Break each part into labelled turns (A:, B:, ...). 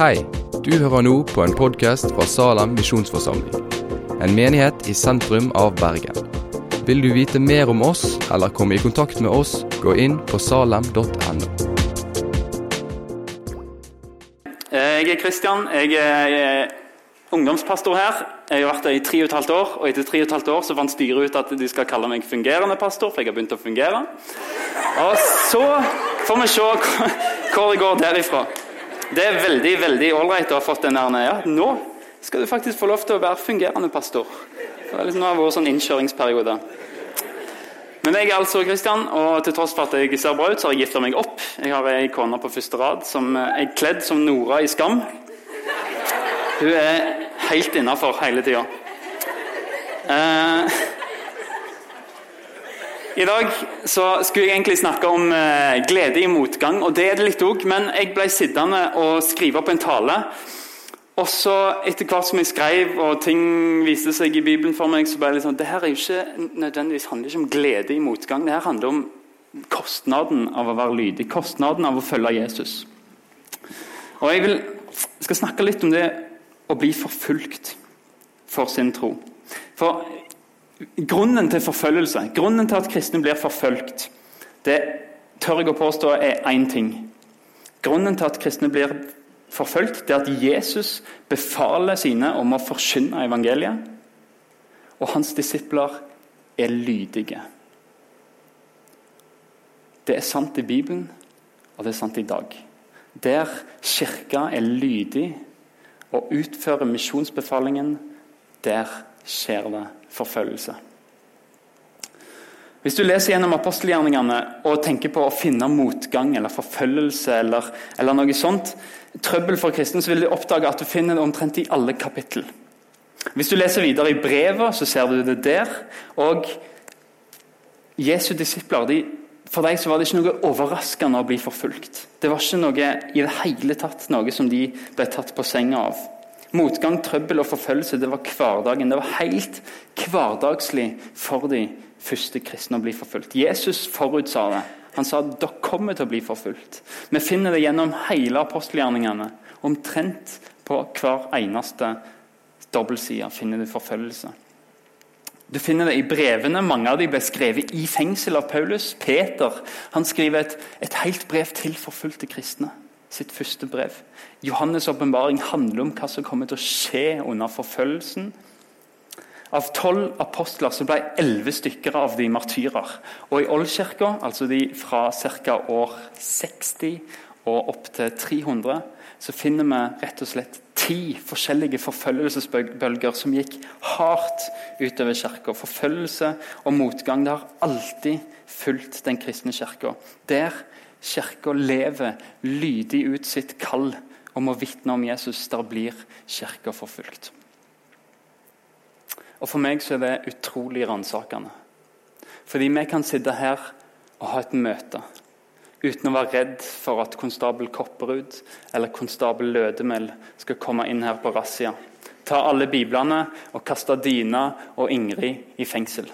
A: Hei, du hører nå på en podkast fra Salem misjonsforsamling. En menighet i sentrum av Bergen. Vil du vite mer om oss eller komme i kontakt med oss, gå inn på salem.no.
B: Jeg er Kristian. Jeg er ungdomspastor her. Jeg har vært der i tre og et halvt år, og etter tre og et halvt år så fant styret ut at de skal kalle meg fungerende pastor, for jeg har begynt å fungere. Og så får vi se hvor det går derifra. Det er veldig veldig ålreit å ha fått den der ja, nå skal du faktisk få lov til å være fungerende pastor. Det er liksom, har vært sånn innkjøringsperiode. Men jeg er altså Kristian, og til tross for at jeg ser bra ut, så har jeg gifta meg opp. Jeg har ei kone på første rad som er kledd som Nora i Skam. Hun er helt innafor hele tida. Eh, I dag så skulle jeg egentlig snakke om eh, glede i motgang, og det er det litt òg. Men jeg ble sittende og skrive opp en tale. Og så etter hvert som jeg skrev og ting viste seg i Bibelen for meg, så ble jeg litt sånn Det her er jo ikke nødvendigvis handler ikke om glede i motgang. Det her handler om kostnaden av å være lydig. Kostnaden av å følge Jesus. Og jeg vil, skal snakke litt om det å bli forfulgt for sin tro. For grunnen til forfølgelse, grunnen til at kristne blir forfulgt, det tør jeg å påstå er én ting. Grunnen til at kristne blir forfulgt, det er at Jesus befaler sine om å forkynne evangeliet, og hans disipler er lydige. Det er sant i Bibelen, og det er sant i dag. Der Kirka er lydig og utfører misjonsbefalingen, der skjer det forfølgelse. Hvis du leser gjennom apostelgjerningene og tenker på å finne motgang eller forfølgelse eller, eller noe sånt, trøbbel for kristne, så vil du oppdage at du finner det omtrent i alle kapittel. Hvis du leser videre i brevet, så ser du det der. Og Jesu disipler de, For dem var det ikke noe overraskende å bli forfulgt. Det var ikke noe i det hele tatt noe som de ble tatt på senga av. Motgang, trøbbel og forfølgelse det var hverdagen. Det var helt hverdagslig for de første kristne å bli forfulgt. Jesus forutsa det. Han sa at dere kommer til å bli forfulgt. Vi finner det gjennom hele apostelgjerningene. Omtrent på hver eneste dobbeltside finner du forfølgelse. Du finner det i brevene. Mange av dem ble skrevet i fengsel av Paulus. Peter han skriver et, et helt brev til forfulgte kristne. Sitt første brev. Johannes' åpenbaring handler om hva som kommer til å skje under forfølgelsen. Av tolv apostler så ble elleve stykker av de martyrer. Og i Oldkirka, altså de fra ca. år 60 og opp til 300, så finner vi rett og slett ti forskjellige forfølgelsesbølger som gikk hardt utover kirka. Forfølgelse og motgang det har alltid fulgt den kristne kirka. Der kirka lever lydig ut sitt kall om å vitne om Jesus, der blir kirka forfulgt. Og For meg så er det utrolig ransakende. Fordi vi kan sitte her og ha et møte uten å være redd for at konstabel Kopperud eller konstabel Lødemel skal komme inn her på razzia. Ta alle biblene og kaste Dina og Ingrid i fengsel.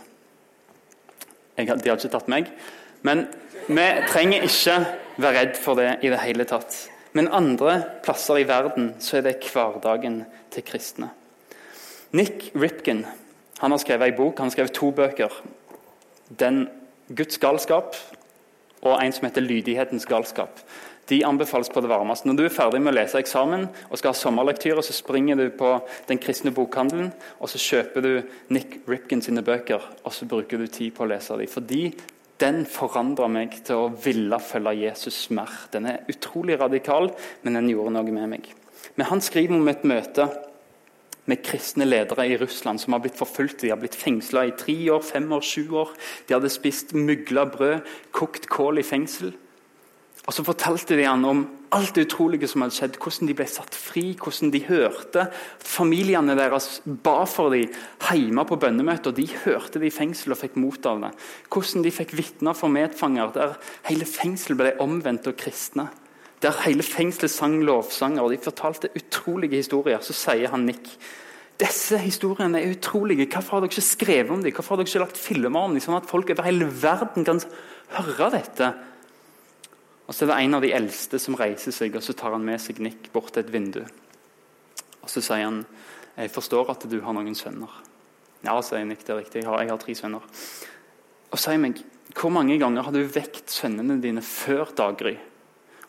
B: Jeg, de har ikke tatt meg. Men vi trenger ikke være redd for det i det hele tatt. Men andre plasser i verden så er det hverdagen til kristne. Nick Ripkin han har skrevet en bok, han har skrevet to bøker. Den Guds galskap og en som heter Lydighetens galskap. De anbefales på det varmeste. Når du er ferdig med å lese eksamen og skal ha sommerlektyre, så springer du på Den kristne bokhandelen og så kjøper du Nick Ripkin sine bøker og så bruker du tid på å lese dem. Fordi den forandra meg til å ville følge Jesus mer. Den er utrolig radikal, men den gjorde noe med meg. Men han skriver om et møte med kristne ledere i Russland som har blitt forfulgt. De har blitt fengsla i tre år, fem år, sju år. De hadde spist mugla brød, kokt kål i fengsel. Og Så fortalte de han om alt det utrolige som hadde skjedd, hvordan de ble satt fri, hvordan de hørte. Familiene deres ba for dem hjemme på bønnemøter. De hørte det i fengsel og fikk mot av det. Hvordan de fikk vitner for medfanger, der hele fengselet ble omvendt og kristne. Der hele fengselet sang lovsanger, og de fortalte utrolige historier. Så sier han Nick disse historiene er utrolige. Hvorfor har dere ikke skrevet om dem? Hvorfor har dere ikke lagt filmer om dem, sånn at folk over hele verden kan høre dette? Og Så er det en av de eldste som reiser seg, og så tar han med seg Nick bort til et vindu. Og Så sier han jeg forstår at du har noen sønner. Ja, sier Nick, det er riktig. Jeg har, jeg har tre sønner. Og sier meg, hvor mange ganger har du vekt sønnene dine før daggry?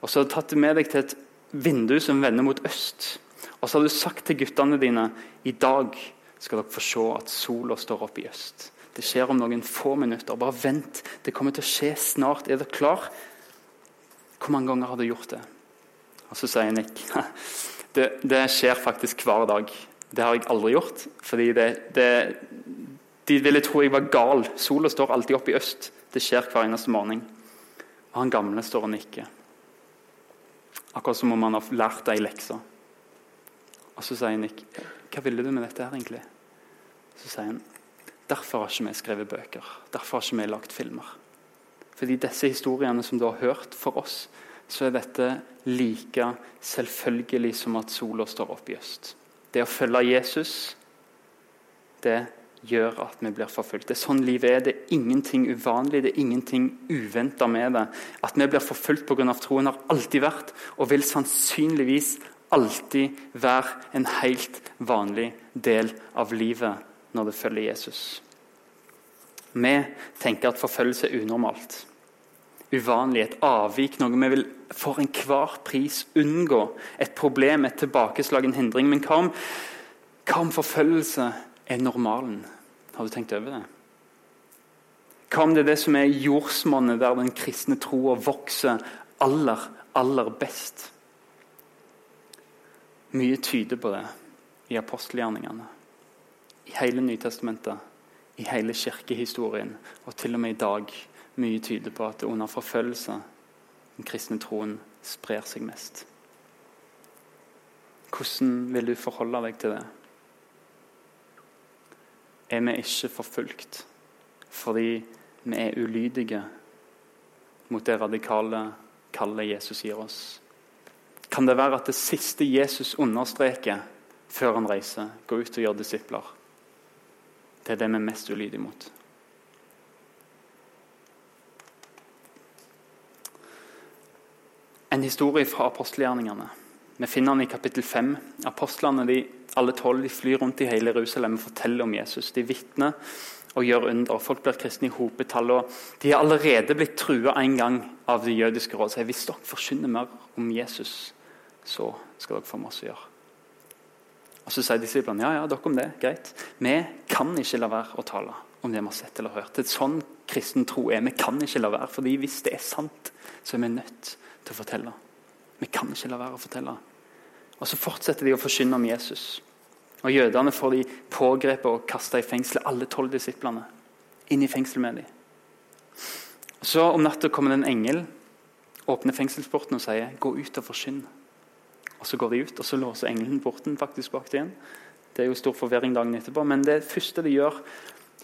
B: Og så har du tatt med deg til et vindu som vender mot øst. Og så har du sagt til guttene dine i dag skal dere få se at sola står opp i øst. Det skjer om noen få minutter. Bare vent. Det kommer til å skje snart. Er dere klar? Hvor mange ganger har du gjort det? Og Så sier Nick det, det skjer faktisk hver dag. Det har jeg aldri gjort. fordi det, det, De ville tro jeg var gal. Sola står alltid opp i øst. Det skjer hver eneste morgen. Og han gamle står og nikker. Akkurat som om han har lært ei lekse. Og så sier Nick hva ville du med dette her egentlig? Så sier han derfor har ikke vi skrevet bøker. Derfor har ikke vi lagd filmer. Fordi disse historiene som du har hørt for oss, så er dette like selvfølgelig som at sola står opp i øst. Det å følge Jesus, det gjør at vi blir forfulgt. Det er sånn livet er. Det er ingenting uvanlig, det er ingenting uventa med det. At vi blir forfulgt pga. troen, har alltid vært og vil sannsynligvis alltid være en helt vanlig del av livet når det følger Jesus. Vi tenker at forfølgelse er unormalt. Uvanlig, et avvik, noe vi vil for enhver pris unngå. Et problem, et tilbakeslag, en hindring. Men hva om, hva om forfølgelse er normalen? Har du tenkt over det? Hva om det er det som er jordsmonnet der den kristne troa vokser aller, aller best? Mye tyder på det i apostelgjerningene, i hele Nytestamentet, i hele kirkehistorien, og til og med i dag. Mye tyder på at under forfølgelse den kristne troen sprer seg mest. Hvordan vil du forholde deg til det? Er vi ikke forfulgt fordi vi er ulydige mot det radikale kallet Jesus gir oss? kan det være at det siste Jesus understreker før han reiser, går ut og gjør disipler. Er det vi er mest ulydige mot. En historie fra apostelgjerningene. Vi finner den i kapittel 5. Apostlene, de, alle tolv, flyr rundt i hele Jerusalem og forteller om Jesus. De vitner og gjør under. Folk blir kristne i hopetall. og De er allerede blitt trua en gang av det jødiske råd. Så hvis dere forkynner mer om Jesus, så skal dere få masse å gjøre. Og Så sier disiplene ja, ja, dere om det, greit. Vi kan ikke la være å tale om det vi har sett eller hørt. Er sånn kristen tro er. Vi kan ikke la være, fordi hvis det er sant, så er vi nødt til å fortelle. Vi kan ikke la være å fortelle. Og Så fortsetter de å forkynne om Jesus. Og Jødene får de pågrepet og kasta i fengsel, alle tolv disiplene. Inn i fengsel med dem. Så om natta kommer det en engel, åpner fengselsporten og sier 'gå ut og forkynn'. Og Så går de ut, og så låser engelen porten faktisk bak igjen. Det er jo stor forvirring dagen etterpå, men det første de gjør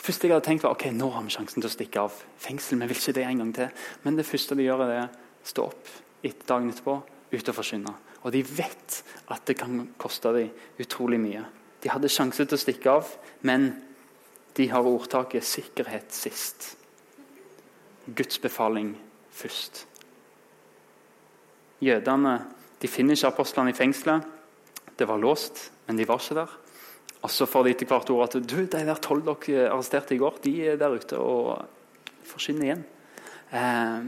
B: første jeg hadde tenkt var ok, nå har vi sjansen til å stikke av fengsel. Vi vil ikke det en gang til. Men det første de gjør, er det, stå opp etter dagen etterpå, ut og forkynne. Og de vet at det kan koste dem utrolig mye. De hadde sjanse til å stikke av, men de har ordtaket 'sikkerhet sist'. Guds befaling først. Jødene de finner ikke apostlene i fengselet. Det var låst, men de var ikke der. Og Så får de etter hvert ord at du, de der tolv dere arresterte i går, de er der ute og forsvinner igjen. Eh,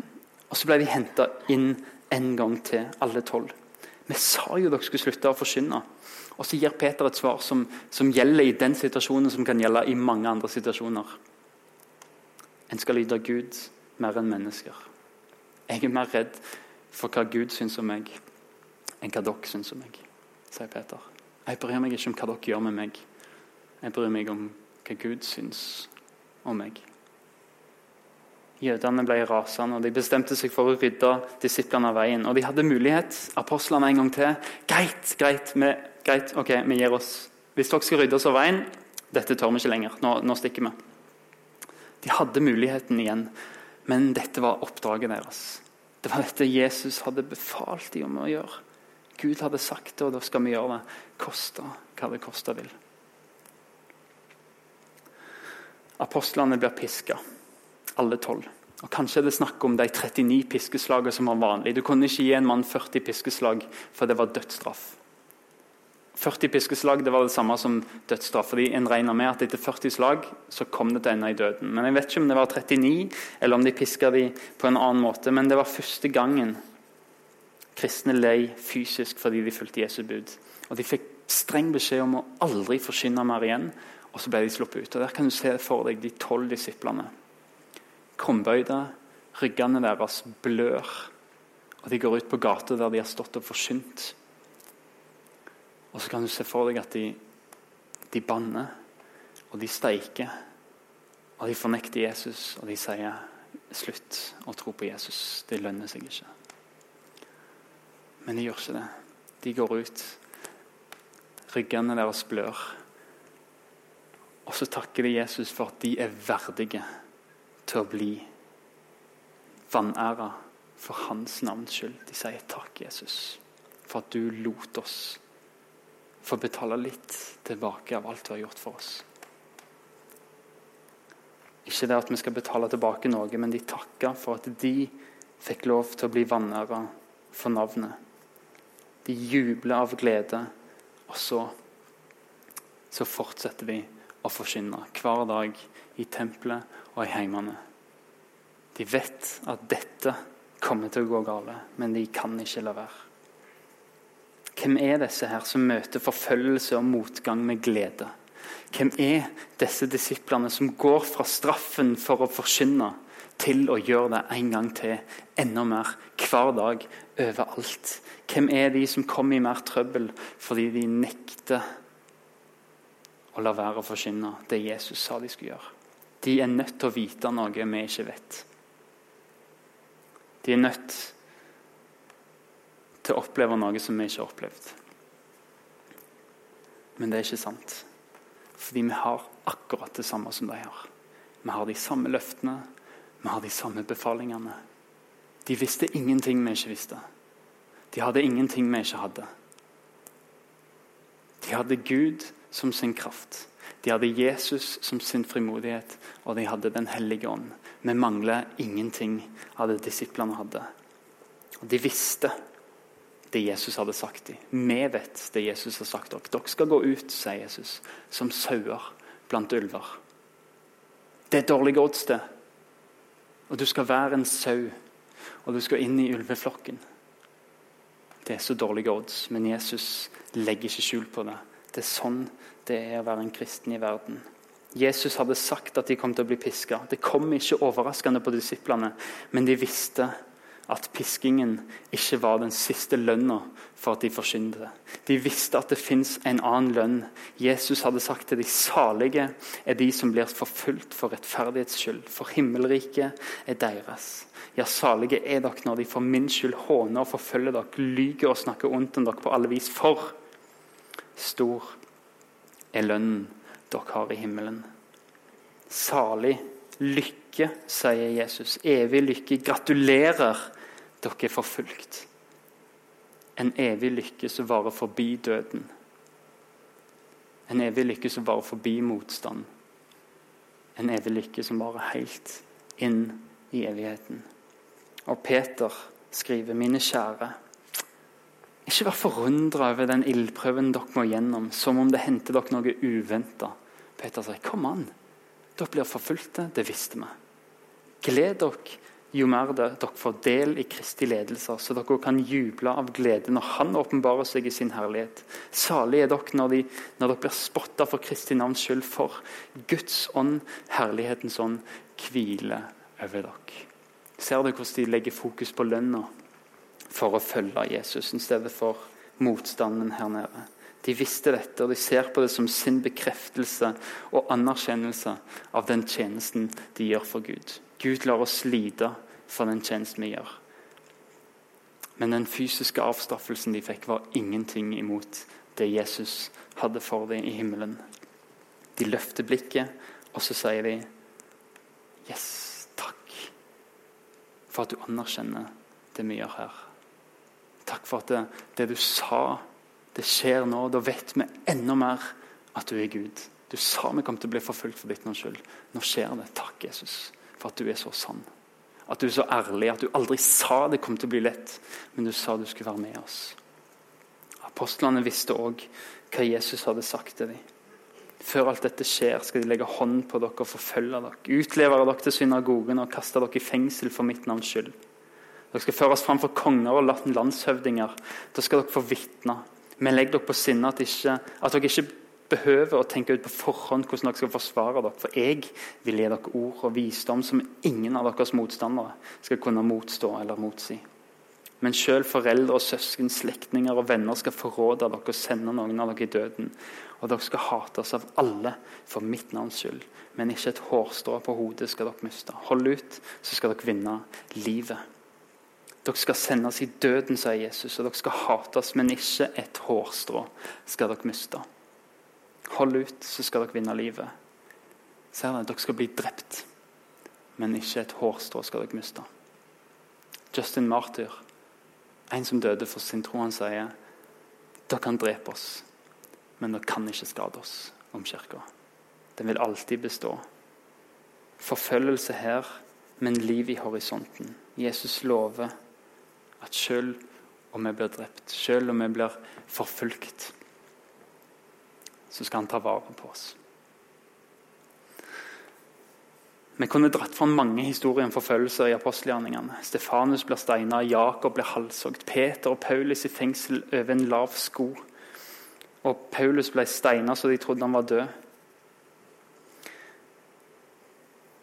B: og Så ble de henta inn en gang til, alle tolv. Vi sa jo dere skulle slutte å forsyne. Og så gir Peter et svar som, som, gjelder i den situasjonen, som kan gjelde i mange andre situasjoner. En skal lyde Gud mer enn mennesker. Jeg er mer redd for hva Gud syns om meg, enn hva dere syns om meg, sier Peter. Jeg bryr meg ikke om hva dere gjør med meg. Jeg bryr meg om hva Gud syns om meg. Jødene ble rasende, og de bestemte seg for å rydde disiplene av veien. Og de hadde mulighet, apostlene en gang til. Greit, greit, vi, greit, ok, vi gir oss. Hvis dere skal rydde oss av veien, dette tør vi ikke lenger. Nå, nå stikker vi. De hadde muligheten igjen, men dette var oppdraget deres. Det var dette Jesus hadde befalt dem om å gjøre. Gud hadde sagt det, og da skal vi gjøre det. Koste hva det koste vil. Apostlene blir piska, alle tolv. Og Kanskje er det snakk om de 39 piskeslagene som var vanlige. Du kunne ikke gi en mann 40 piskeslag, for det var dødsstraff. 40 piskeslag det var det samme som dødsstraff. fordi En regner med at etter 40 slag så kom det til ende i døden. Men Jeg vet ikke om det var 39, eller om de piska de på en annen måte. Men det var første gangen kristne lei fysisk fordi de fulgte Jesu bud. Og De fikk streng beskjed om å aldri forkynne mer igjen, og så ble de sluppet ut. Og Der kan du se for deg de tolv disiplene krumbøyde, ryggene deres blør. Og de går ut på gata der de har stått og forsynt. Og så kan du se for deg at de, de banner, og de steiker. Og de fornekter Jesus, og de sier slutt å tro på Jesus. Det lønner seg ikke. Men de gjør ikke det. De går ut. Ryggene deres blør. Og så takker de Jesus for at de er verdige til å bli vanæra for hans navns skyld. De sier takk, Jesus, for at du lot oss få betale litt tilbake av alt du har gjort for oss. Ikke det at vi skal betale tilbake noe, men de takker for at de fikk lov til å bli vanæra for navnet. De jubler av glede, og så, så fortsetter de å forkynne hver dag i tempelet og i heimene. De vet at dette kommer til å gå gale, men de kan ikke la være. Hvem er disse her som møter forfølgelse og motgang med glede? Hvem er disse disiplene som går fra straffen for å forkynne til å gjøre det en gang til, enda mer, hver dag, overalt? Hvem er de som kommer i mer trøbbel fordi de nekter å la være å forkynne det Jesus sa de skulle gjøre? De er nødt til å vite noe vi ikke vet. De er nødt til å oppleve noe som vi ikke har opplevd. Men det er ikke sant. Fordi vi har akkurat det samme som de har. Vi har de samme løftene, vi har de samme befalingene. De visste ingenting vi ikke visste. De hadde ingenting vi ikke hadde. De hadde Gud som sin kraft. De hadde Jesus som sin frimodighet, og de hadde Den hellige ånd. Vi mangler ingenting av det disiplene hadde. Og De visste det Jesus hadde sagt dem. Vi vet det Jesus har sagt dere. Dere skal gå ut, sier Jesus, som sauer blant ulver. Det er dårlige odds, det. Og du skal være en sau, og du skal inn i ulveflokken. Det er så dårlige odds, men Jesus legger ikke skjul på det. Det er sånn det er å være en kristen i verden. Jesus hadde sagt at de kom til å bli piska. Det kom ikke overraskende på disiplene, men de visste at piskingen ikke var den siste lønna for at de forkynte De visste at det fins en annen lønn. Jesus hadde sagt til de salige er de som blir forfulgt for rettferdighets skyld, for himmelriket er deres. Ja, salige er dere når de for min skyld håner og forfølger dere, lyger og snakker ondt om dere på alle vis. For Stor er lønnen dere har i himmelen. Salig, lykke, sier Jesus. Evig lykke. Gratulerer, dere er forfulgt. En evig lykke som varer forbi døden. En evig lykke som varer forbi motstand. En evig lykke som varer helt inn i evigheten. Og Peter skriver, mine kjære ikke vær forundra over den ildprøven dere må gjennom, som om det hendte dere noe uventa. Peter sier, 'Kom an, dere blir forfulgte.' Det visste vi. Gled dere jo mer det, dere får del i Kristi ledelser, så dere kan juble av glede når Han åpenbarer seg i sin herlighet. Salig er dere når, de, når dere blir spotta for Kristi navns skyld, for Guds ånd, herlighetens ånd, hviler over dere. Ser dere hvordan de legger fokus på lønna? for å følge Jesus i stedet for motstanden her nede. De visste dette, og de ser på det som sin bekreftelse og anerkjennelse av den tjenesten de gjør for Gud. Gud lar oss lide for den tjenesten vi gjør. Men den fysiske avstraffelsen de fikk, var ingenting imot det Jesus hadde for dem i himmelen. De løfter blikket, og så sier de Yes, takk for at du anerkjenner det vi gjør her. Takk for at det, det, du sa, det skjer nå. Da vet vi enda mer at du er Gud. Du sa vi kom til å bli forfulgt for ditt navns skyld. Nå skjer det. Takk, Jesus, for at du er så sann. At du er så ærlig at du aldri sa det kom til å bli lett, men du sa du skulle være med oss. Apostlene visste òg hva Jesus hadde sagt til dem. Før alt dette skjer, skal de legge hånd på dere og forfølge dere. Utlevere dere til synagogen og kaste dere i fengsel for mitt navns skyld. Dere skal føres fram for konger og landshøvdinger. Da skal dere få vitne. Men legg dere på sinne at, at, dere ikke behøver å tenke ut på forhånd hvordan dere skal forsvare dere. For jeg vil gi dere ord og visdom som ingen av deres motstandere skal kunne motstå eller motsi. Men selv foreldre og søsken, slektninger og venner skal forråde dere og sende noen av dere i døden. Og dere skal hates av alle for mitt navns skyld. Men ikke et hårstrå på hodet skal dere miste. Hold ut, så skal dere vinne livet. Dere skal sendes i døden, sier Jesus, og dere skal hates, men ikke et hårstrå skal dere miste. Hold ut, så skal dere vinne livet. Ser dere, dere skal bli drept, men ikke et hårstrå skal dere miste. Justin Martyr, en som døde for sin tro, han sier dere kan drepe oss, men dere kan ikke skade oss om kirka. Den vil alltid bestå. Forfølgelse her, men liv i horisonten. Jesus lover at selv om vi blir drept, selv om vi blir forfulgt, så skal han ta vare på oss. Vi kunne dratt fram mange historier om forfølgelser i apostelgjerningene. Stefanus blir steina, Jakob blir halshogd, Peter og Paulus i fengsel over en lav sko. Og Paulus ble steina så de trodde han var død.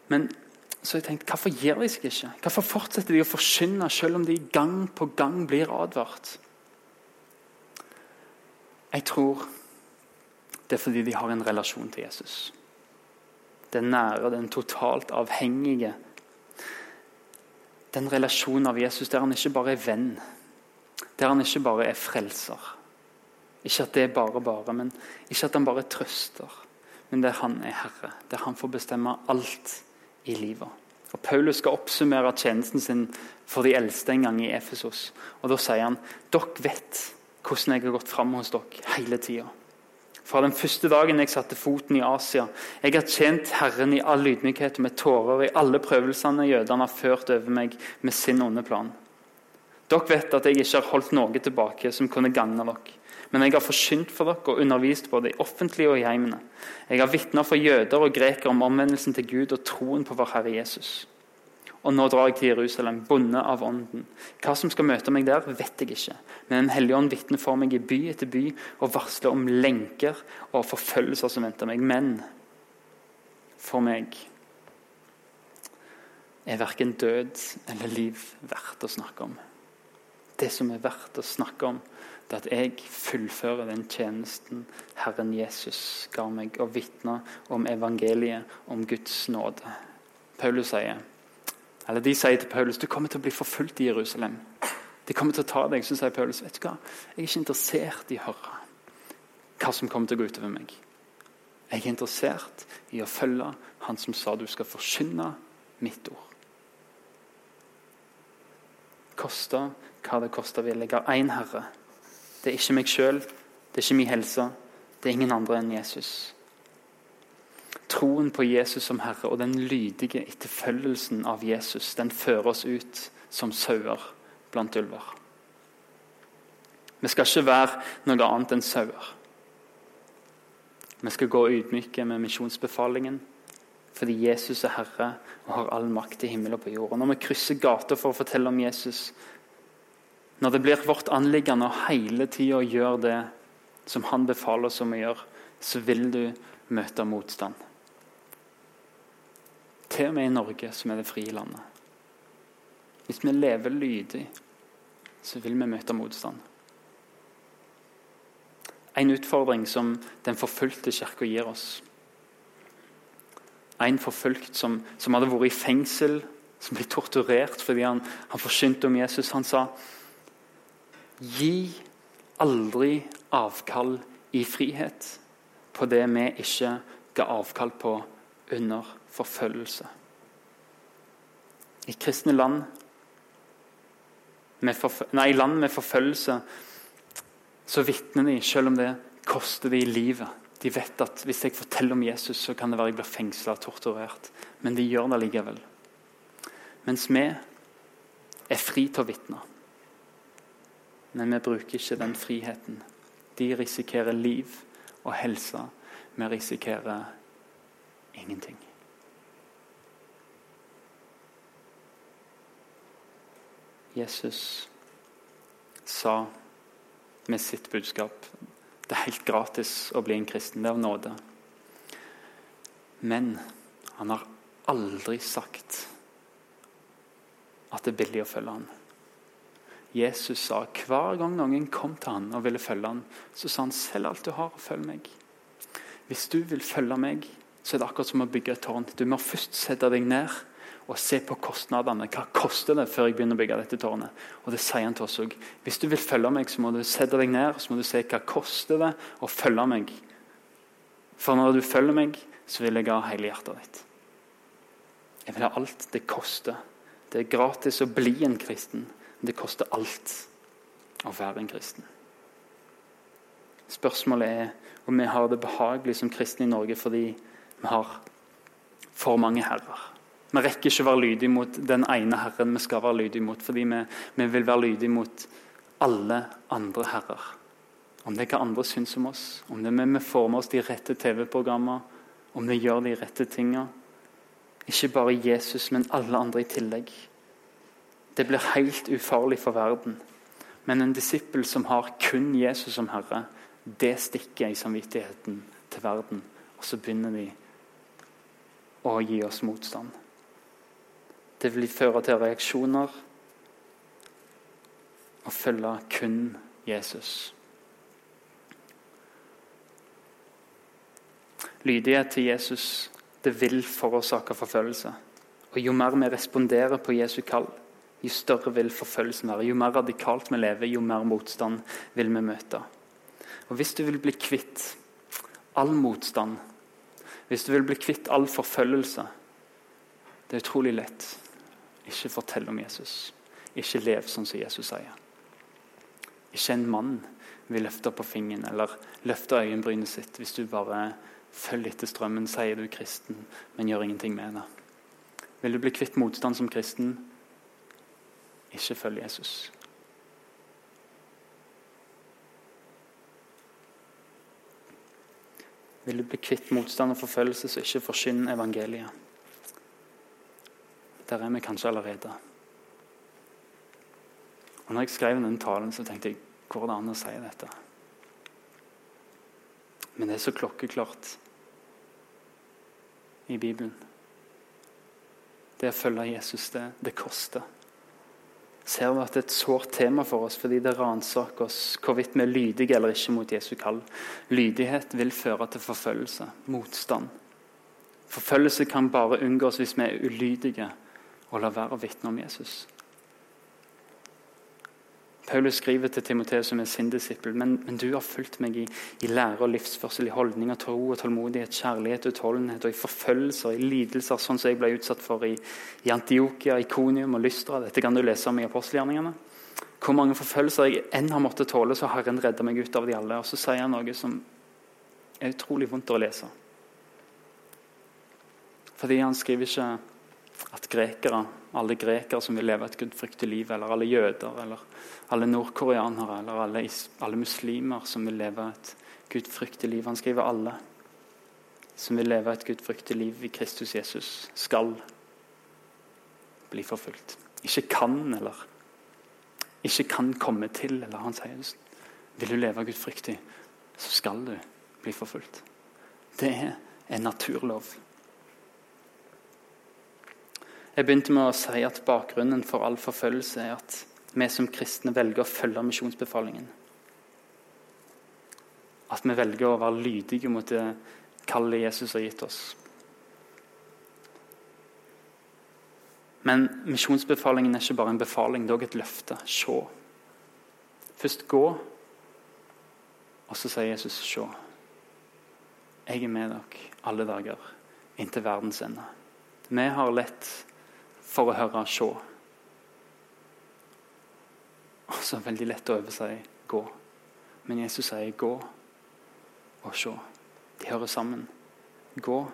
B: Men så jeg tenkte, hvorfor gir de seg ikke? Hvorfor fortsetter de å forkynne selv om de gang på gang blir advart? Jeg tror det er fordi de har en relasjon til Jesus. Den nære, den totalt avhengige. Den relasjonen av Jesus der han ikke bare er venn, der han ikke bare er frelser. Ikke at det er bare bare, men ikke at han bare trøster, men der han er herre. Der han får bestemme alt i livet. Og Paulus skal oppsummere tjenesten sin for de eldste en gang i Efesos. Og Da sier han dere vet hvordan jeg har gått fram hos dere hele tida fra den første dagen jeg satte foten i Asia. Jeg har tjent Herren i all ydmykhet og med tårer i alle prøvelsene jødene har ført over meg med sin onde plan. Dere vet at jeg ikke har holdt noe tilbake som kunne gagne dere. Men jeg har forsynt for dere og undervist både i offentlige og i heimene. Jeg har vitner for jøder og grekere om omvendelsen til Gud og troen på vår Herre Jesus. Og nå drar jeg til Jerusalem, bonde av ånden. Hva som skal møte meg der, vet jeg ikke. Men Den hellige ånd vitner for meg i by etter by og varsler om lenker og forfølgelser som venter meg. Men for meg er verken død eller liv verdt å snakke om. Det som er verdt å snakke om, det er at jeg fullfører den tjenesten Herren Jesus ga meg, og vitner om evangeliet, om Guds nåde. Paulus sier eller De sier til Paulus du kommer til å bli forfulgt i Jerusalem. De kommer til å ta deg. Så sier Paulus vet du hva, jeg er ikke interessert i å høre hva som kommer til å gå utover meg. Jeg er interessert i å følge Han som sa du skal forkynne mitt ord. Koste hva det koster vil. Jeg har én Herre. Det er ikke meg sjøl, det er ikke min helse, det er ingen andre enn Jesus troen på Jesus som Herre og den lydige etterfølgelsen av Jesus den fører oss ut som sauer blant ulver. Vi skal ikke være noe annet enn sauer. Vi skal gå ydmyke med misjonsbefalingen fordi Jesus er Herre og har all makt i himmel og på jord. Og når vi krysser gater for å fortelle om Jesus, når det blir vårt anliggende å hele tida gjøre det som Han befaler oss om å gjøre, så vil du møte motstand. Til og med i Norge, som er det frie landet. Hvis vi lever lydig, så vil vi møte motstand. En utfordring som den forfulgte kirka gir oss. En forfulgt som, som, hadde vært i fengsel, som ble torturert fordi han, han forkynte om Jesus. Han sa Gi aldri avkall i frihet på det vi ikke ga avkall på under forfølgelse. I kristne land med, nei, land med forfølgelse så vitner de, selv om det koster de livet. De vet at hvis jeg forteller om Jesus, så kan det være jeg blir fengsla og torturert. Men de gjør det likevel. Mens vi er fri til å vitne. Men vi bruker ikke den friheten. De risikerer liv og helse. Vi risikerer ingenting. Jesus sa med sitt budskap det er helt gratis å bli en kristen. Det er av nåde. Men han har aldri sagt at det er billig å følge han. Jesus sa hver gang noen kom til han og ville følge han, så sa han selv alt du har, følg meg. Hvis du vil følge meg, så er det akkurat som å bygge et tårn. Du må først sette deg ned og se på kostnadene. Hva koster det før jeg begynner å bygge dette tårnet? Og det sier han til oss òg. Hvis du vil følge meg, så må du sette deg ned så må du se hva koster det å følge meg. For når du følger meg, så vil jeg ha hele hjertet ditt. Jeg vil ha alt det koster. Det er gratis å bli en kristen. Men det koster alt å være en kristen. Spørsmålet er om vi har det behagelig som kristne i Norge fordi vi har for mange herrer. Vi rekker ikke å være lydige mot den ene herren vi skal være lydige mot, fordi vi, vi vil være lydige mot alle andre herrer. Om det er hva andre syns om oss, om det er vi får med oss de rette TV-programmer, om vi gjør de rette tinga. Ikke bare Jesus, men alle andre i tillegg. Det blir helt ufarlig for verden. Men en disippel som har kun Jesus som herre, det stikker i samvittigheten til verden. Og så begynner de å gi oss motstand. Det vil føre til reaksjoner og følge kun Jesus. Lydighet til Jesus det vil forårsake forfølgelse. Og Jo mer vi responderer på Jesu kall, jo større vil forfølgelsen være. Jo mer radikalt vi lever, jo mer motstand vil vi møte. Og Hvis du vil bli kvitt all motstand, hvis du vil bli kvitt all forfølgelse Det er utrolig lett. Ikke fortell om Jesus. Ikke lev sånn som Jesus sier. Ikke en mann vil løfte på fingeren eller løfte øyenbrynet sitt hvis du bare følger etter strømmen, sier du kristen, men gjør ingenting med det. Vil du bli kvitt motstand som kristen, ikke følg Jesus. Vil du bli kvitt motstand og forfølgelse, så ikke forsyn evangeliet. Der er vi kanskje allerede. Og når jeg skrev den talen, så tenkte jeg hvor er det an å si dette? Men det er så klokkeklart i Bibelen. Det å følge Jesus, det, det koster. Ser vi at det er et sårt tema for oss fordi det ransaker oss hvorvidt vi er lydige eller ikke mot Jesu kall. Lydighet vil føre til forfølgelse, motstand. Forfølgelse kan bare unngås hvis vi er ulydige og la være å vitne om Jesus. Paulus skriver til Timoteus som er sin disippel, men, men du har fulgt meg i, i lære og livsførsel, i holdninger, tro og tålmodighet, kjærlighet, utholdenhet og i forfølgelser, i lidelser, sånn som jeg ble utsatt for i, i Antiokia, Ikonium og Lystra. Dette kan du lese om i apostelgjerningene. Hvor mange forfølgelser jeg enn har måttet tåle, så har Herren redda meg ut av de alle. Og så sier han noe som er utrolig vondt å lese. Fordi han skriver ikke at grekere, alle grekere som vil leve et gudfryktig liv, eller alle jøder, eller alle nordkoreanere, eller alle, alle muslimer som vil leve et gudfryktig liv Han skriver alle som vil leve et gudfryktig liv i Kristus Jesus, skal bli forfulgt. Ikke kan, eller ikke kan komme til. eller Han sier vil du leve gudfryktig, så skal du bli forfulgt. Det er en naturlov. Jeg begynte med å si at bakgrunnen for all forfølgelse er at vi som kristne velger å følge misjonsbefalingen. At vi velger å være lydige mot det kallet Jesus har gitt oss. Men misjonsbefalingen er ikke bare en befaling, det er også et løfte. Se. Først gå, og så sier Jesus se. Jeg er med dere alle dager inntil verdens ende. Vi har lett for å høre 'se'. Og så veldig lett å øve seg 'gå'. Men Jesus sier 'gå' og 'se'. De hører sammen. Gå,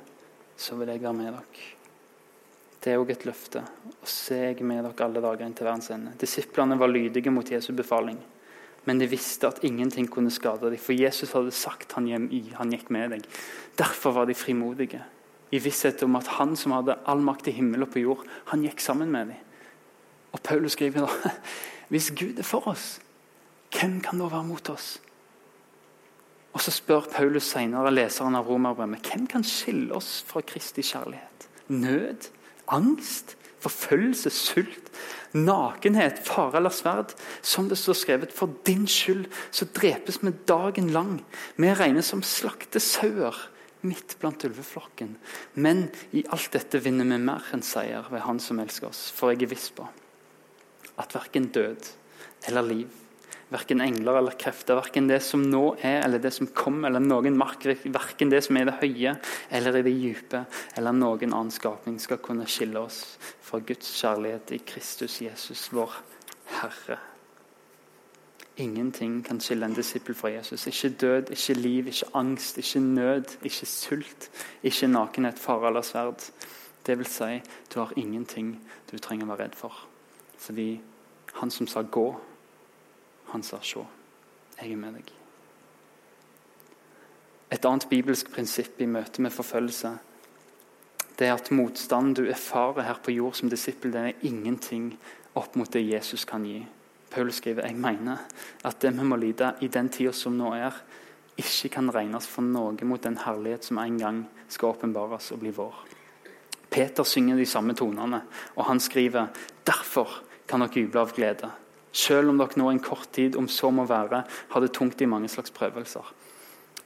B: så vil jeg være med dere. Det er òg et løfte. Og se jeg med dere alle dager inn til verdens ende. Disiplene var lydige mot Jesu befaling, men de visste at ingenting kunne skade dem, for Jesus hadde sagt han, hjem, han gikk med deg. Derfor var de frimodige, i visshet om at han som hadde all makt i himmel og på jord, han gikk sammen med dem. Og Paulus skriver da hvis Gud er for oss, hvem kan da være mot oss? Og Så spør Paulus senere leseren av romerbrevet hvem kan skille oss fra Kristi kjærlighet. Nød, angst, forfølgelse, sult, nakenhet, fare eller sverd. Som det står skrevet, for din skyld så drepes vi dagen lang. Vi regnes som slakte sauer midt blant ulveflokken. Men i alt dette vinner vi mer enn seier ved Han som elsker oss. For jeg er viss på at verken død eller liv Verken engler eller krefter, verken det som nå er eller det som kommer, eller noen mark, verken det som er i det høye eller i det dype, eller noen annen skapning skal kunne skille oss fra Guds kjærlighet i Kristus Jesus, vår Herre. Ingenting kan skille en disippel fra Jesus. Ikke død, ikke liv, ikke angst, ikke nød, ikke sult, ikke nakenhet, fare eller sverd. Det vil si, du har ingenting du trenger å være redd for. Fordi han som sa 'gå', han sa 'se, jeg er med deg'. Et annet bibelsk prinsipp i møte med forfølgelse det er at motstanden du erfarer her på jord som disippel, det er ingenting opp mot det Jesus kan gi. Paul skriver jeg mener at det vi må lide i den tida som nå er, ikke kan regnes for noe mot den herlighet som en gang skal åpenbares og bli vår. Peter synger de samme tonene, og han skriver derfor kan dere juble av glede. Selv om dere nå en kort tid, om så må være, har det tungt i mange slags prøvelser.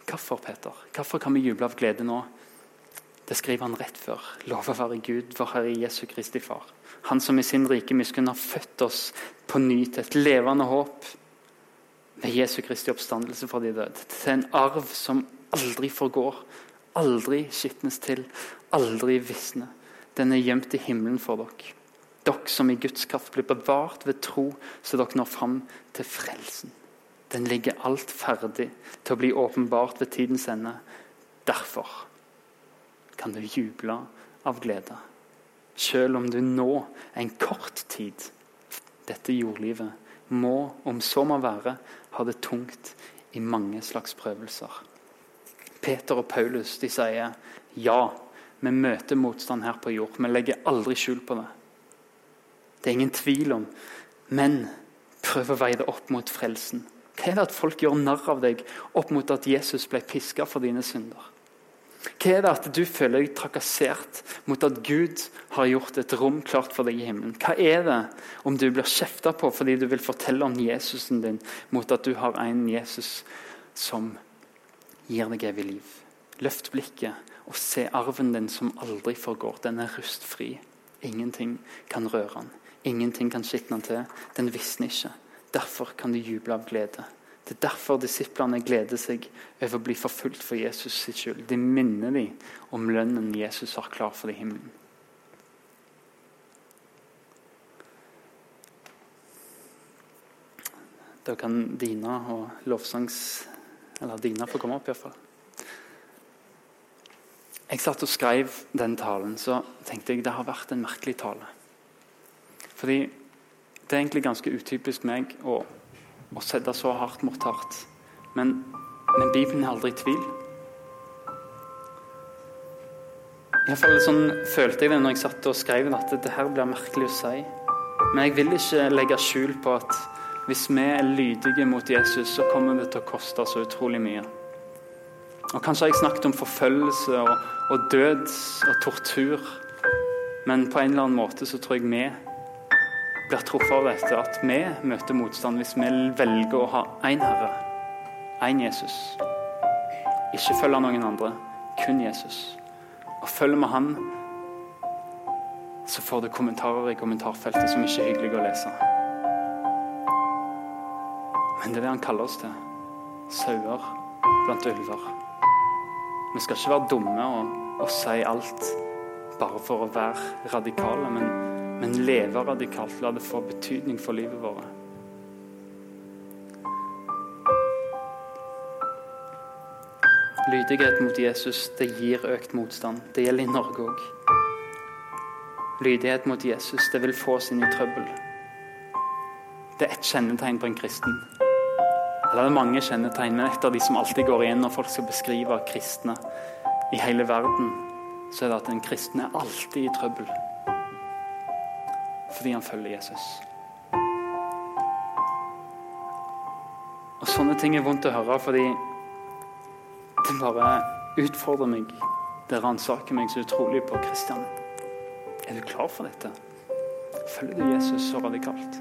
B: Hvorfor, Peter? Hvorfor kan vi juble av glede nå? Det skriver han rett før. Lov å være Gud, vår Herre Jesu Kristi Far. Han som i sin rike miskunn har født oss på ny til et levende håp ved Jesu Kristi oppstandelse fra de døde. Til en arv som aldri forgår, aldri skitnes til, aldri visner. Den er gjemt i himmelen for dere. Dere som i Guds kraft blir bevart ved tro, så dere når fram til frelsen. Den ligger alt ferdig til å bli åpenbart ved tidens ende. Derfor kan du juble av glede, selv om du nå, en kort tid, dette jordlivet, må, om så må være, ha det tungt i mange slags prøvelser. Peter og Paulus de sier ja, vi møter motstand her på jord. Vi legger aldri skjul på det. Det er ingen tvil om. Men prøv å veie det opp mot frelsen. Hva er det at folk gjør narr av deg opp mot at Jesus ble piska for dine synder? Hva er det at du føler deg trakassert mot at Gud har gjort et rom klart for deg i himmelen? Hva er det om du blir kjefta på fordi du vil fortelle om Jesusen din, mot at du har en Jesus som gir deg evig liv? Løft blikket og se arven din som aldri forgår. Den er rustfri. Ingenting kan røre den. Ingenting kan skitne den til. Den visner ikke. Derfor kan du juble av glede. Det er derfor disiplene gleder seg over å bli forfulgt for Jesus sitt skyld. De minner dem om lønnen Jesus har klar for i himmelen. Da kan Dina og lovsangs Eller Dina få komme opp, iallfall. Jeg satt og skrev den talen, så tenkte jeg det har vært en merkelig tale. Fordi det er egentlig ganske utypisk meg å, å sette så hardt mot hardt. Men, men Bibelen er aldri i tvil. Iallfall sånn følte jeg det når jeg satt og skrev at det her blir merkelig å si. Men jeg vil ikke legge skjul på at hvis vi er lydige mot Jesus, så kommer det til å koste så utrolig mye. Og Kanskje har jeg snakket om forfølgelse og, og død og tortur. Men på en eller annen måte så tror jeg vi blir truffet av dette, at vi møter motstand hvis vi velger å ha én Herre, én Jesus. Ikke følge noen andre, kun Jesus. Og følger vi Han, så får du kommentarer i kommentarfeltet som ikke er hyggelig å lese. Men det er det Han kaller oss til. Sauer blant ulver. Vi skal ikke være dumme og, og si alt bare for å være radikale. men men leve radikalt. La det få betydning for livet vårt. Lydighet mot Jesus det gir økt motstand. Det gjelder i Norge òg. lydighet mot Jesus, det vil få oss inn i trøbbel. Det er ett kjennetegn på en kristen. Eller det er mange kjennetegn, men et av de som alltid går igjen når folk skal beskrive kristne i hele verden, så er det at en kristen er alltid i trøbbel. Fordi han følger Jesus. Og Sånne ting er vondt å høre, fordi det bare utfordrer meg. Det ransaker meg så utrolig på Kristian. Er du klar for dette? Følger du Jesus så radikalt?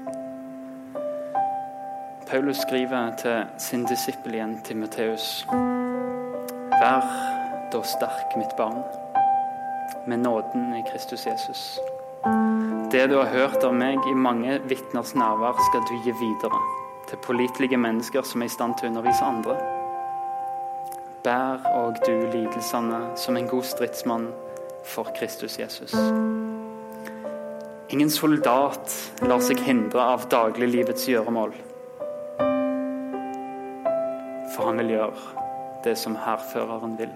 B: Paulus skriver til sin disippel igjen, Timoteus. Vær da sterk, mitt barn, med nåden i Kristus Jesus. Det du har hørt av meg i mange vitners nærvær, skal du gi videre til pålitelige mennesker som er i stand til å undervise andre. Bær og du lidelsene som en god stridsmann for Kristus Jesus. Ingen soldat lar seg hindre av dagliglivets gjøremål. For han vil gjøre det som hærføreren vil.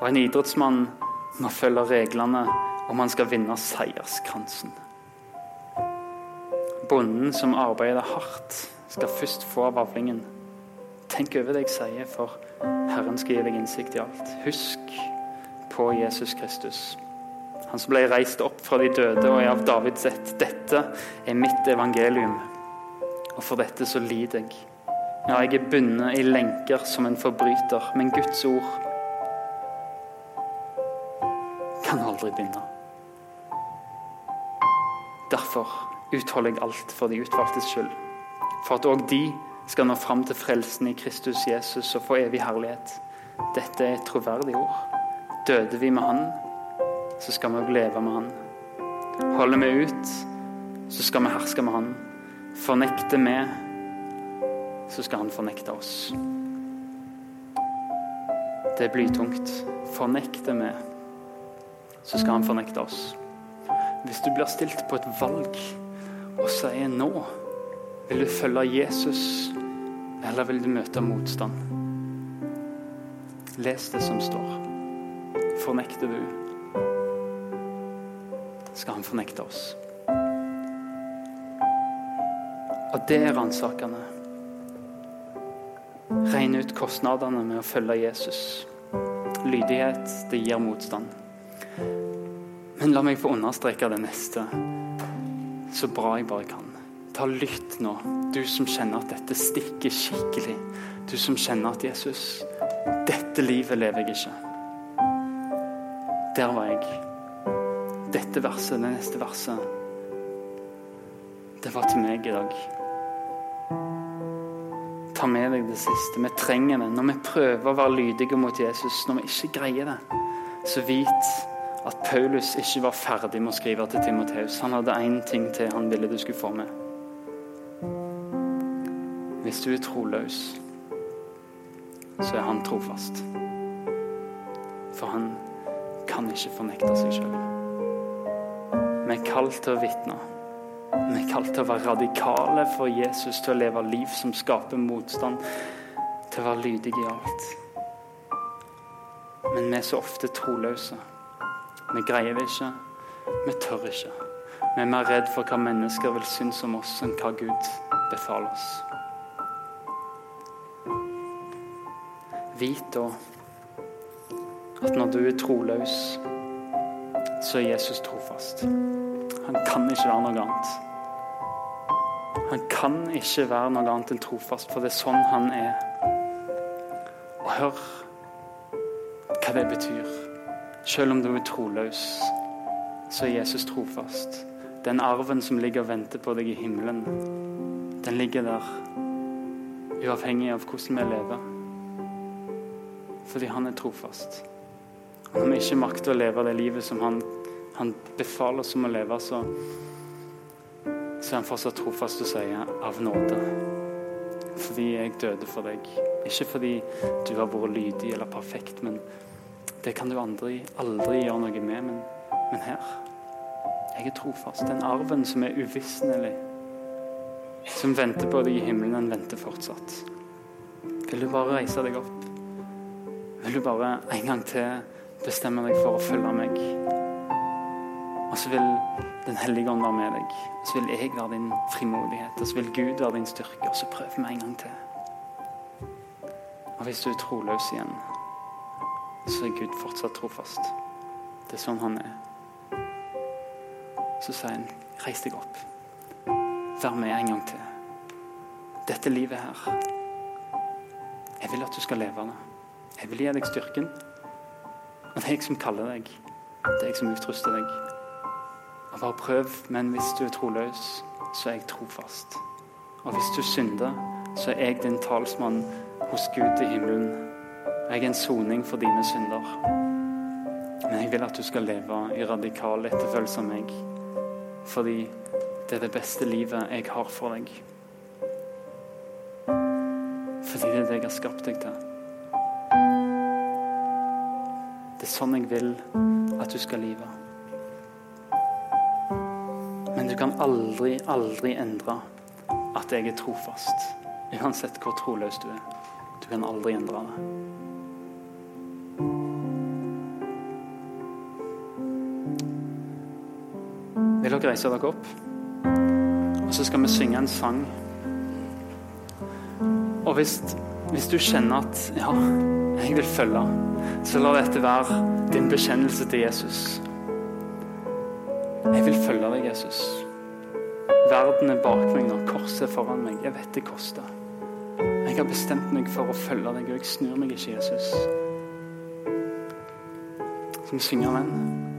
B: Og en idrettsmann må følge reglene om han skal vinne seierskransen. Bonden som arbeider hardt, skal først få av avlingen. Tenk over det jeg sier, for Herren skal gi deg innsikt i alt. Husk på Jesus Kristus. Han som ble reist opp fra de døde og er av Davids ett. Dette er mitt evangelium, og for dette så lider jeg. Ja, jeg er bundet i lenker som en forbryter, men Guds ord kan aldri binde. Derfor utholder jeg alt for de utvalgtes skyld. For at òg de skal nå fram til frelsen i Kristus Jesus og få evig herlighet. Dette er et troverdig ord. Døde vi med Han, så skal vi òg leve med Han. Holder vi ut, så skal vi herske med Han. Fornekter vi, så skal Han fornekte oss. Det er blytungt. Fornekter vi, så skal Han fornekte oss. Hvis du blir stilt på et valg og sier nå Vil du følge Jesus, eller vil du møte motstand? Les det som står. Fornekter du, skal han fornekte oss. Og det er ransakende. Regne ut kostnadene med å følge Jesus. Lydighet, det gir motstand. Men la meg få understreke det neste så bra jeg bare kan. Ta Lytt nå, du som kjenner at dette stikker skikkelig. Du som kjenner at Jesus, dette livet lever jeg ikke. Der var jeg. Dette verset, det neste verset, det var til meg i dag. Ta med deg det siste. Vi trenger det. Når vi prøver å være lydige mot Jesus, når vi ikke greier det, så vit at Paulus ikke var ferdig med å skrive til Timoteus. Han hadde én ting til han ville du skulle få med. Hvis du er troløs, så er han trofast. For han kan ikke fornekte seg sjøl. Vi er kalt til å vitne. Vi er kalt til å være radikale for Jesus, til å leve liv som skaper motstand, til å være lydige i alt. Men vi er så ofte troløse. Vi greier det ikke. Vi tør ikke. Vi er mer redd for hva mennesker vil synes om oss, enn hva Gud befaler oss. Vit da at når du er troløs, så er Jesus trofast. Han kan ikke være noe annet. Han kan ikke være noe annet enn trofast, for det er sånn han er. Og hør hva det betyr. Selv om du er troløs, så er Jesus trofast. Den arven som ligger og venter på deg i himmelen, den ligger der uavhengig av hvordan vi lever. Fordi han er trofast. Og når vi ikke makter å leve det livet som han, han befaler oss om å leve, så, så er han fortsatt trofast og sier 'av nåde'. Fordi jeg døde for deg. Ikke fordi du har vært lydig eller perfekt, men det kan du aldri, aldri gjøre noe med, men, men her Jeg er trofast. Den arven som er uvisnelig, som venter på deg i himmelen, den venter fortsatt. Vil du bare reise deg opp? Vil du bare en gang til bestemme deg for å følge meg? Og så vil Den hellige ånd være med deg. Og så vil jeg være din frimodighet. Og så vil Gud være din styrke. Og så prøv vi en gang til. Og hvis du er troløs igjen, så er Gud fortsatt trofast. Det er sånn han er. Så sier han, reis deg opp. Vær med en gang til. Dette livet her Jeg vil at du skal leve det. Jeg vil gi deg styrken. Og det er jeg som kaller deg. Det er jeg som utruster deg. Og bare prøv, men hvis du er troløs, så er jeg trofast. Og hvis du synder, så er jeg din talsmann hos Gud i himmelen. Jeg er en soning for dine synder. Men jeg vil at du skal leve i radikal etterfølgelse av meg. Fordi det er det beste livet jeg har for deg. Fordi det er det jeg har skapt deg til. Det er sånn jeg vil at du skal leve. Men du kan aldri, aldri endre at jeg er trofast. Uansett hvor troløs du er. Du kan aldri endre det. Vil dere reise dere opp? Og så skal vi synge en sang. Og hvis, hvis du kjenner at ja, jeg vil følge, så la dette være din bekjennelse til Jesus. Jeg vil følge deg, Jesus. Verden er bak meg nå, korset er foran meg. Jeg vet det koster. Jeg har bestemt meg for å følge deg, og jeg snur meg ikke, Jesus. Som vi synge den?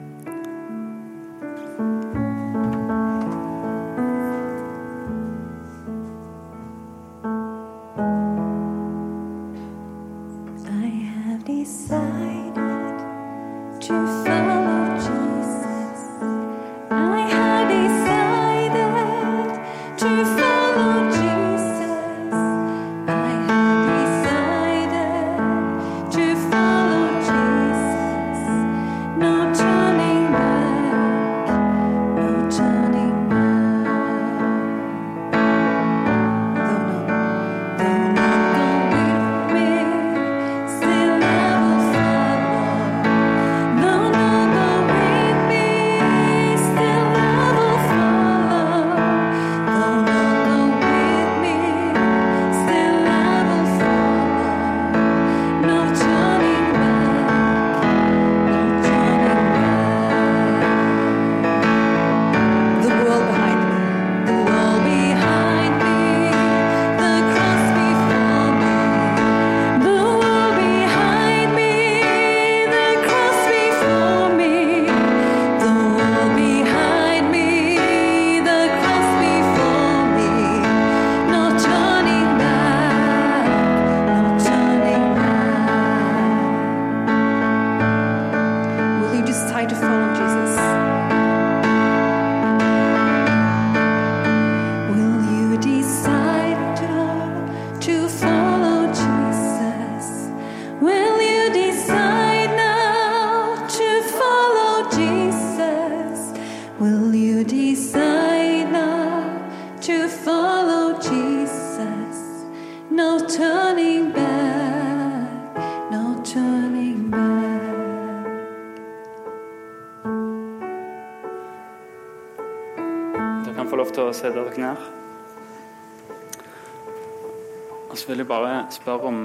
B: Så vil jeg bare spørre om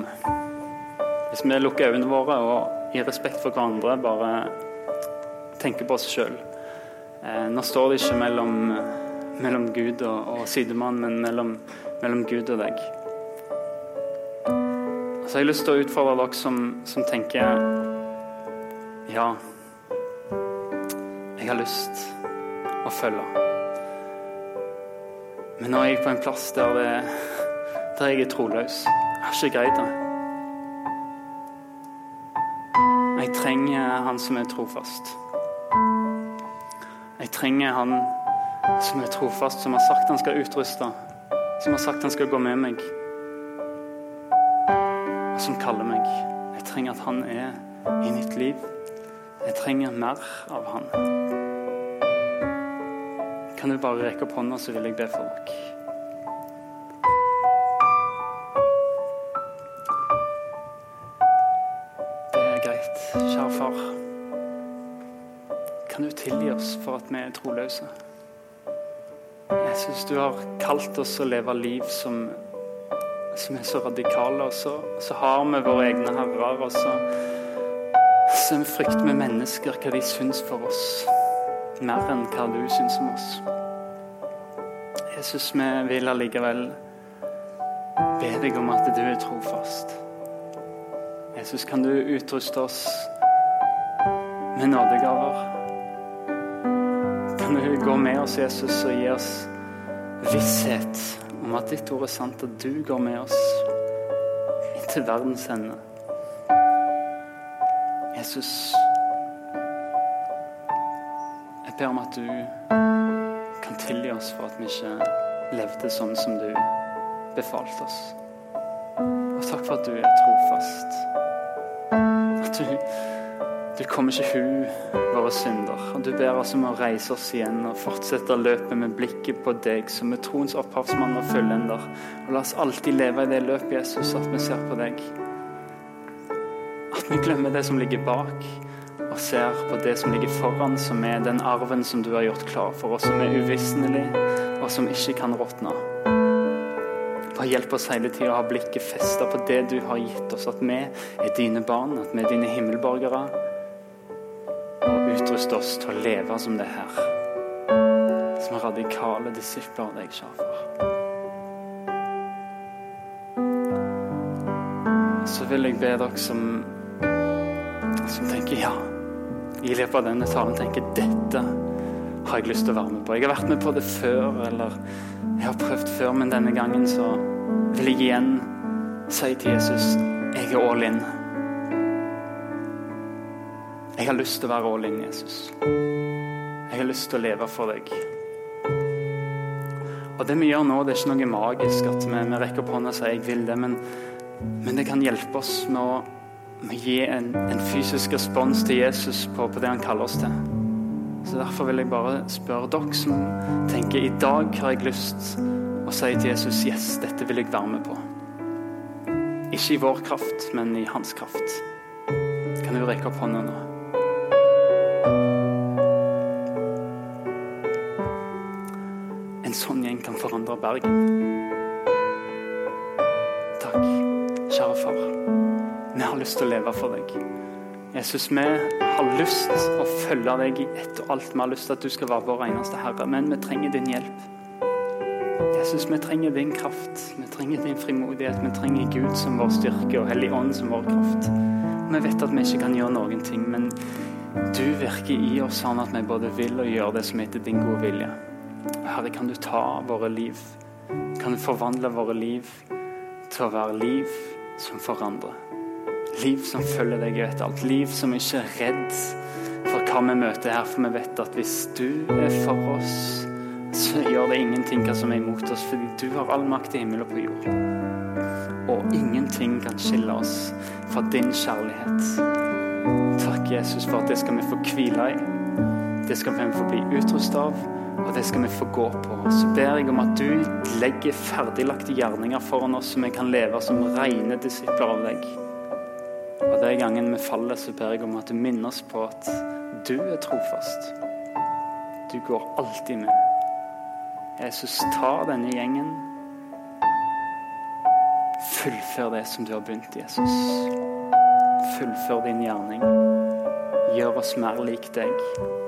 B: Hvis vi lukker øynene våre og i respekt for hverandre bare tenker på oss sjøl eh, Nå står det ikke mellom, mellom Gud og, og sidemann, men mellom, mellom Gud og deg. Så jeg har lyst til å utfordre dere som, som tenker Ja, jeg har lyst å følge. Men nå er jeg på en plass der, det, der jeg er troløs. Jeg har ikke greid det. Jeg trenger han som er trofast. Jeg trenger han som er trofast, som har sagt han skal utruste. Som har sagt han skal gå med meg. Og som kaller meg. Jeg trenger at han er i mitt liv. Jeg trenger mer av han. Kan du bare rekke opp hånda, så vil jeg be for dere. Far. kan du tilgi oss for at vi er troløse? Jeg syns du har kalt oss å leve liv som, som er så radikale, og så, så har vi våre egne herrer, og så, så frykter vi mennesker hva de syns for oss, mer enn hva du syns om oss. Jesus, vi vil allikevel be deg om at du er trofast. Jesus, kan du utruste oss med nådegaver? Kan du gå med oss, Jesus, og gi oss visshet om at ditt ord er sant, at du går med oss til verdens ende? Jesus, jeg ber om at du kan tilgi oss for at vi ikke levde sånn som du befalte oss. Og takk for at du er trofast. At du du kommer ikke hu våre synder. Og du ber oss om å reise oss igjen og fortsette løpet med blikket på deg som er troens opphavsmann og fullender. Og la oss alltid leve i det løpet, Jesus, at vi ser på deg. At vi glemmer det som ligger bak, og ser på det som ligger foran, som er den arven som du har gjort klar for oss, som er uvisnelig, og som ikke kan råtne. Bare hjelp oss hele tida å ha blikket festa på det du har gitt oss, at vi er dine barn, at vi er dine himmelborgere utruste oss til å leve som det her. Som radikale disipler av deg, Sjafar. Så vil jeg be dere som, som tenker ja, i løpet av denne talen tenker dette har jeg lyst til å være med på. Jeg har vært med på det før, eller jeg har prøvd før, men denne gangen så vil jeg igjen si til Jesus jeg er all in. Jeg har lyst til å være all in, Jesus. Jeg har lyst til å leve for deg. Og det vi gjør nå, det er ikke noe magisk at vi, vi rekker opp hånda og sier 'jeg vil det', men, men, det kan hjelpe oss med å, med å gi en, en, fysisk respons til Jesus på, på, det han kaller oss til. Så Derfor vil jeg bare spørre dere som tenker 'i dag har jeg lyst' å si til Jesus 'yes, dette vil jeg være med på'. Ikke i vår kraft, men i hans kraft. Kan du rekke opp hånda nå? En sånn gjeng kan forandre Bergen. Takk, kjære far. Vi har lyst til å leve for deg. Jesus, vi har lyst til å følge deg i ett og alt. Vi har lyst til at du skal være vår eneste Herre, men vi trenger din hjelp. Jesus, vi trenger din kraft. Vi trenger din frimodighet. Vi trenger Gud som vår styrke og Hellig Ånd som vår kraft. Vi vet at vi ikke kan gjøre noen ting, men du virker i oss sånn at vi både vil og gjør det som heter din gode vilje. Herre, kan du ta våre liv? Kan du forvandle våre liv til å være liv som forandrer? Liv som følger deg etter alt. Liv som ikke er redd for hva vi møter her, for vi vet at hvis du er for oss, så gjør det ingenting hva som er imot oss, fordi du har all makt i himmel og på jord. Og ingenting kan skille oss fra din kjærlighet. Takk, Jesus, for at det skal vi få hvile i. Det skal vi få bli utrustet av og det skal vi få gå på. Så ber jeg om at du legger ferdiglagte gjerninger foran oss, så vi kan leve som rene disipler av deg. Og den gangen vi faller, så ber jeg om at du minner oss på at du er trofast. Du går alltid med. Jesus, ta denne gjengen. Fullfør det som du har begynt, Jesus. Fullfør din gjerning. Gjør oss mer lik deg.